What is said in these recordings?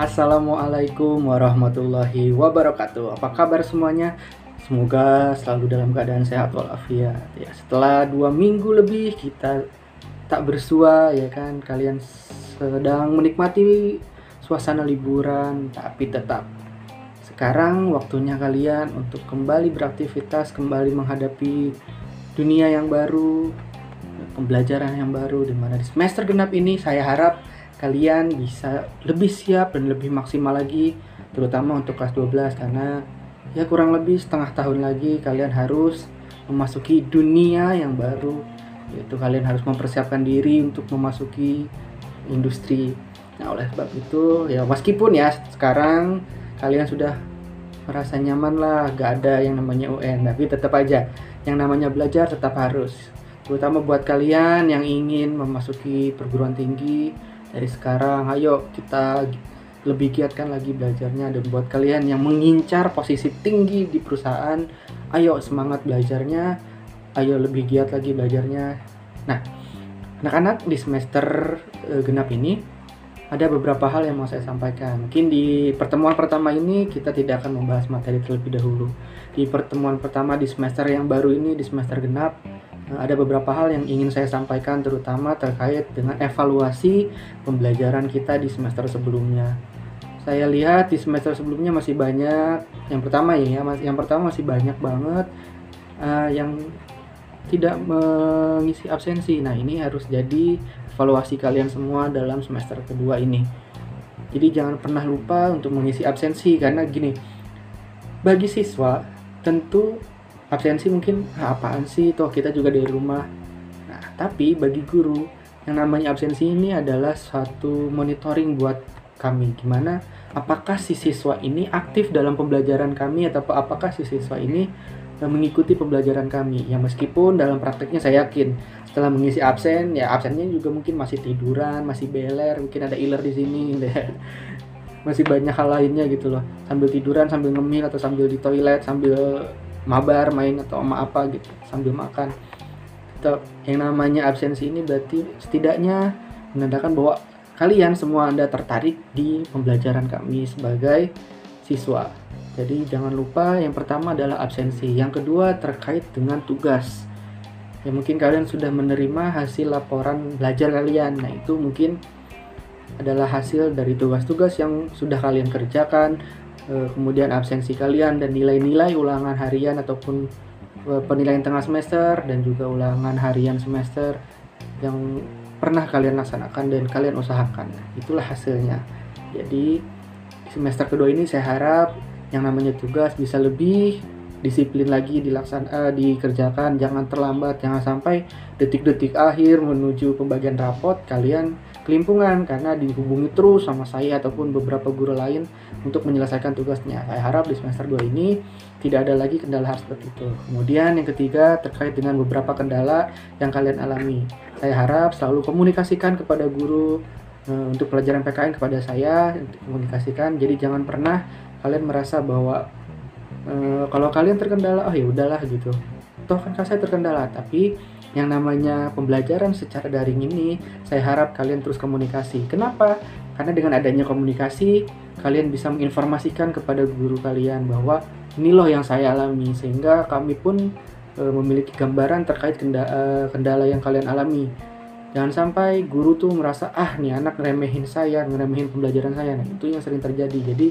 Assalamualaikum warahmatullahi wabarakatuh. Apa kabar semuanya? Semoga selalu dalam keadaan sehat walafiat. Ya, setelah dua minggu lebih kita tak bersua, ya kan? Kalian sedang menikmati suasana liburan, tapi tetap sekarang waktunya kalian untuk kembali beraktivitas, kembali menghadapi dunia yang baru, pembelajaran yang baru di mana di semester genap ini saya harap kalian bisa lebih siap dan lebih maksimal lagi terutama untuk kelas 12 karena ya kurang lebih setengah tahun lagi kalian harus memasuki dunia yang baru. Yaitu kalian harus mempersiapkan diri untuk memasuki industri. Nah oleh sebab itu ya meskipun ya sekarang kalian sudah merasa nyaman lah gak ada yang namanya UN tapi tetap aja yang namanya belajar tetap harus. Terutama buat kalian yang ingin memasuki perguruan tinggi dari sekarang ayo kita lebih giatkan lagi belajarnya dan buat kalian yang mengincar posisi tinggi di perusahaan ayo semangat belajarnya ayo lebih giat lagi belajarnya. Nah anak-anak di semester e, genap ini ada beberapa hal yang mau saya sampaikan. Mungkin di pertemuan pertama ini kita tidak akan membahas materi terlebih dahulu. Di pertemuan pertama di semester yang baru ini di semester genap ada beberapa hal yang ingin saya sampaikan terutama terkait dengan evaluasi pembelajaran kita di semester sebelumnya. Saya lihat di semester sebelumnya masih banyak yang pertama ya, yang pertama masih banyak banget uh, yang tidak mengisi absensi. Nah, ini harus jadi evaluasi kalian semua dalam semester kedua ini. Jadi jangan pernah lupa untuk mengisi absensi karena gini. Bagi siswa tentu absensi mungkin ah, apaan sih? Toh kita juga dari rumah. Nah tapi bagi guru yang namanya absensi ini adalah suatu monitoring buat kami. Gimana? Apakah si siswa ini aktif dalam pembelajaran kami atau apakah si siswa ini eh, mengikuti pembelajaran kami? Ya meskipun dalam prakteknya saya yakin setelah mengisi absen ya absennya juga mungkin masih tiduran masih beler mungkin ada iler di sini masih banyak hal lainnya gitu loh. Sambil tiduran sambil ngemil atau sambil di toilet sambil mabar main atau sama apa gitu sambil makan. Atau yang namanya absensi ini berarti setidaknya menandakan bahwa kalian semua anda tertarik di pembelajaran kami sebagai siswa. Jadi jangan lupa yang pertama adalah absensi. Yang kedua terkait dengan tugas. Ya mungkin kalian sudah menerima hasil laporan belajar kalian. Nah itu mungkin adalah hasil dari tugas-tugas yang sudah kalian kerjakan kemudian absensi kalian dan nilai-nilai ulangan harian ataupun eh, penilaian tengah semester dan juga ulangan harian semester yang pernah kalian laksanakan dan kalian usahakan. Itulah hasilnya. Jadi semester kedua ini saya harap yang namanya tugas bisa lebih disiplin lagi dilaksan uh, dikerjakan jangan terlambat jangan sampai detik-detik akhir menuju pembagian rapot kalian kelimpungan karena dihubungi terus sama saya ataupun beberapa guru lain untuk menyelesaikan tugasnya. Saya harap di semester 2 ini tidak ada lagi kendala hal seperti itu. Kemudian yang ketiga terkait dengan beberapa kendala yang kalian alami. Saya harap selalu komunikasikan kepada guru e, untuk pelajaran PKN kepada saya komunikasikan. Jadi jangan pernah kalian merasa bahwa e, kalau kalian terkendala oh ya udahlah gitu. Toh kan saya terkendala, tapi yang namanya pembelajaran secara daring ini saya harap kalian terus komunikasi. Kenapa? Karena dengan adanya komunikasi kalian bisa menginformasikan kepada guru kalian bahwa ini loh yang saya alami sehingga kami pun e, memiliki gambaran terkait kendala, e, kendala yang kalian alami. Jangan sampai guru tuh merasa ah nih anak ngeremehin saya, ngeremehin pembelajaran saya. Nah, itu yang sering terjadi. Jadi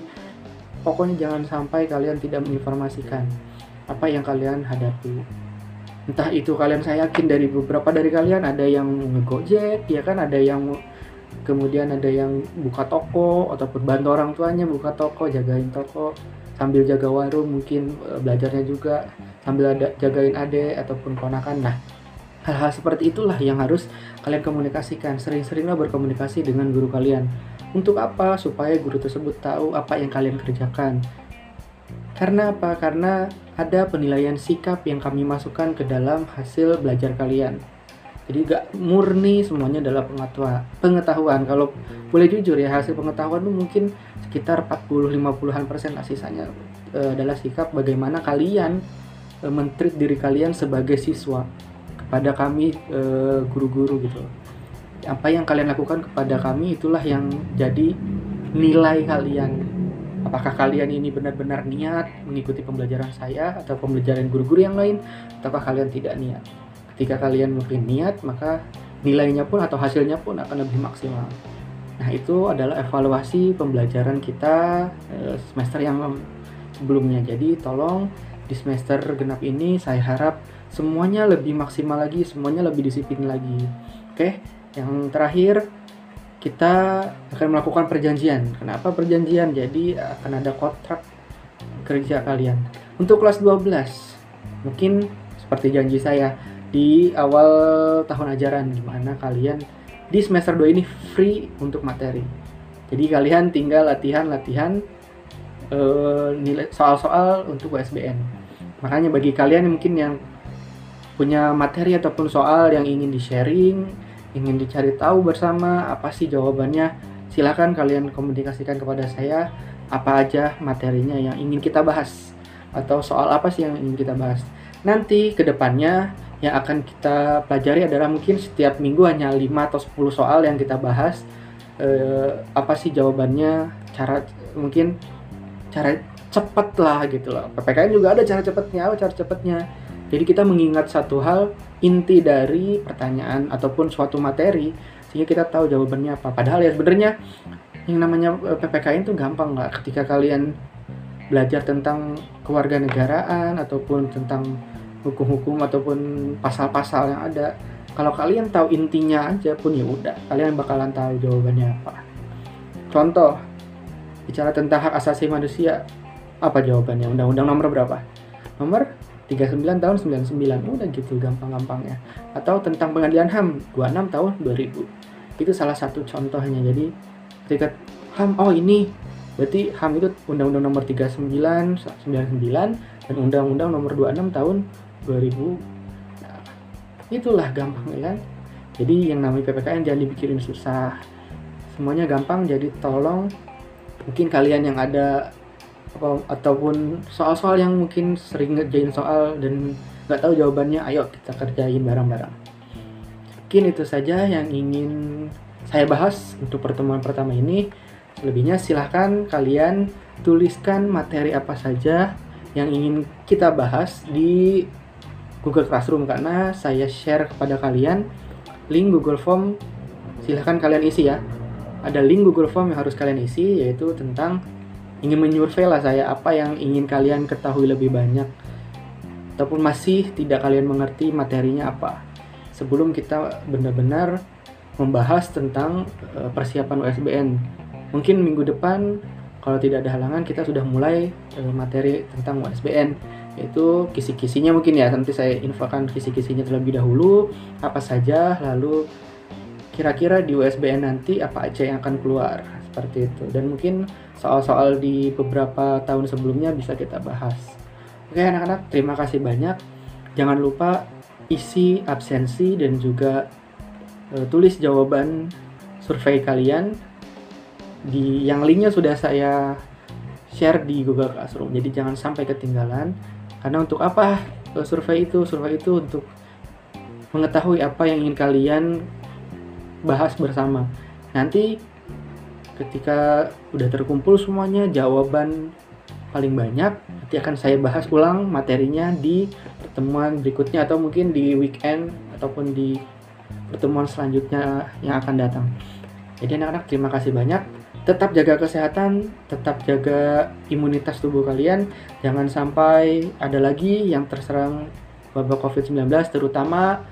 pokoknya jangan sampai kalian tidak menginformasikan apa yang kalian hadapi. Entah itu kalian saya yakin dari beberapa dari kalian ada yang ngegojek ya kan? Ada yang kemudian ada yang buka toko ataupun bantu orang tuanya buka toko jagain toko sambil jaga warung mungkin e, belajarnya juga sambil ada jagain ade ataupun ponakan. Nah hal-hal seperti itulah yang harus kalian komunikasikan. Sering-seringlah berkomunikasi dengan guru kalian untuk apa supaya guru tersebut tahu apa yang kalian kerjakan karena apa? Karena ada penilaian sikap yang kami masukkan ke dalam hasil belajar kalian. Jadi gak murni semuanya adalah pengetahuan. Kalau boleh jujur ya hasil pengetahuan itu mungkin sekitar 40-50an persen lah sisanya e, adalah sikap bagaimana kalian e, diri kalian sebagai siswa kepada kami e, guru-guru gitu. Apa yang kalian lakukan kepada kami itulah yang jadi nilai kalian. Apakah kalian ini benar-benar niat mengikuti pembelajaran saya atau pembelajaran guru-guru yang lain ataukah kalian tidak niat? Ketika kalian mungkin niat maka nilainya pun atau hasilnya pun akan lebih maksimal. Nah itu adalah evaluasi pembelajaran kita eh, semester yang sebelumnya. Jadi tolong di semester genap ini saya harap semuanya lebih maksimal lagi semuanya lebih disiplin lagi. Oke yang terakhir kita akan melakukan perjanjian. Kenapa perjanjian? Jadi akan ada kontrak kerja kalian. Untuk kelas 12, mungkin seperti janji saya di awal tahun ajaran di mana kalian di semester 2 ini free untuk materi. Jadi kalian tinggal latihan-latihan uh, nilai soal-soal untuk USBN. Makanya bagi kalian mungkin yang punya materi ataupun soal yang ingin di-sharing ingin dicari tahu bersama apa sih jawabannya silahkan kalian komunikasikan kepada saya apa aja materinya yang ingin kita bahas atau soal apa sih yang ingin kita bahas. Nanti ke depannya yang akan kita pelajari adalah mungkin setiap minggu hanya 5 atau 10 soal yang kita bahas. Eh, apa sih jawabannya cara mungkin cara cepat lah gitu loh. PPKN juga ada cara cepatnya apa cara cepatnya jadi kita mengingat satu hal inti dari pertanyaan ataupun suatu materi sehingga kita tahu jawabannya apa. Padahal ya sebenarnya yang namanya eh, PPKN itu gampang nggak ketika kalian belajar tentang kewarganegaraan ataupun tentang hukum-hukum ataupun pasal-pasal yang ada. Kalau kalian tahu intinya aja pun ya udah, kalian bakalan tahu jawabannya apa. Contoh, bicara tentang hak asasi manusia, apa jawabannya? Undang-undang nomor berapa? Nomor 39 tahun 99 udah gitu gampang-gampangnya. Atau tentang pengadilan HAM 26 tahun 2000 itu salah satu contohnya. Jadi ketika HAM oh ini. Berarti HAM itu Undang-Undang nomor 39 99 dan Undang-Undang nomor 26 tahun 2000 nah, itulah gampang ya kan? Jadi yang namanya PPKN jangan dipikirin susah. Semuanya gampang jadi tolong. Mungkin kalian yang ada apa, ataupun soal-soal yang mungkin sering ngerjain soal dan nggak tahu jawabannya ayo kita kerjain bareng-bareng. Mungkin itu saja yang ingin saya bahas untuk pertemuan pertama ini. Lebihnya silahkan kalian tuliskan materi apa saja yang ingin kita bahas di Google Classroom karena saya share kepada kalian link Google Form. Silahkan kalian isi ya. Ada link Google Form yang harus kalian isi yaitu tentang ingin menyurvei lah saya apa yang ingin kalian ketahui lebih banyak. Ataupun masih tidak kalian mengerti materinya apa. Sebelum kita benar-benar membahas tentang uh, persiapan USBN mungkin minggu depan kalau tidak ada halangan kita sudah mulai uh, materi tentang USBN yaitu kisi-kisinya mungkin ya nanti saya infokan kisi-kisinya terlebih dahulu apa saja lalu kira-kira di USBN nanti apa aja yang akan keluar seperti itu dan mungkin soal-soal di beberapa tahun sebelumnya bisa kita bahas. Oke anak-anak, terima kasih banyak. Jangan lupa isi absensi dan juga uh, tulis jawaban survei kalian di yang linknya sudah saya share di Google Classroom. Jadi jangan sampai ketinggalan. Karena untuk apa uh, survei itu? Survei itu untuk mengetahui apa yang ingin kalian bahas bersama. Nanti ketika udah terkumpul semuanya jawaban paling banyak nanti akan saya bahas ulang materinya di pertemuan berikutnya atau mungkin di weekend ataupun di pertemuan selanjutnya yang akan datang. Jadi anak-anak terima kasih banyak. Tetap jaga kesehatan tetap jaga imunitas tubuh kalian. Jangan sampai ada lagi yang terserang wabah COVID-19 terutama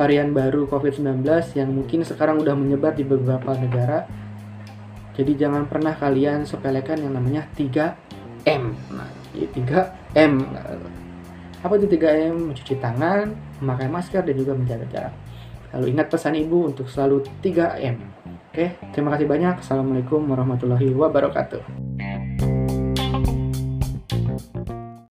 varian baru COVID-19 yang mungkin sekarang udah menyebar di beberapa negara jadi jangan pernah kalian sepelekan yang namanya 3M. Nah, 3M. Apa itu 3M? Mencuci tangan, memakai masker dan juga menjaga jarak. Lalu ingat pesan ibu untuk selalu 3M. Oke, terima kasih banyak. Assalamualaikum warahmatullahi wabarakatuh.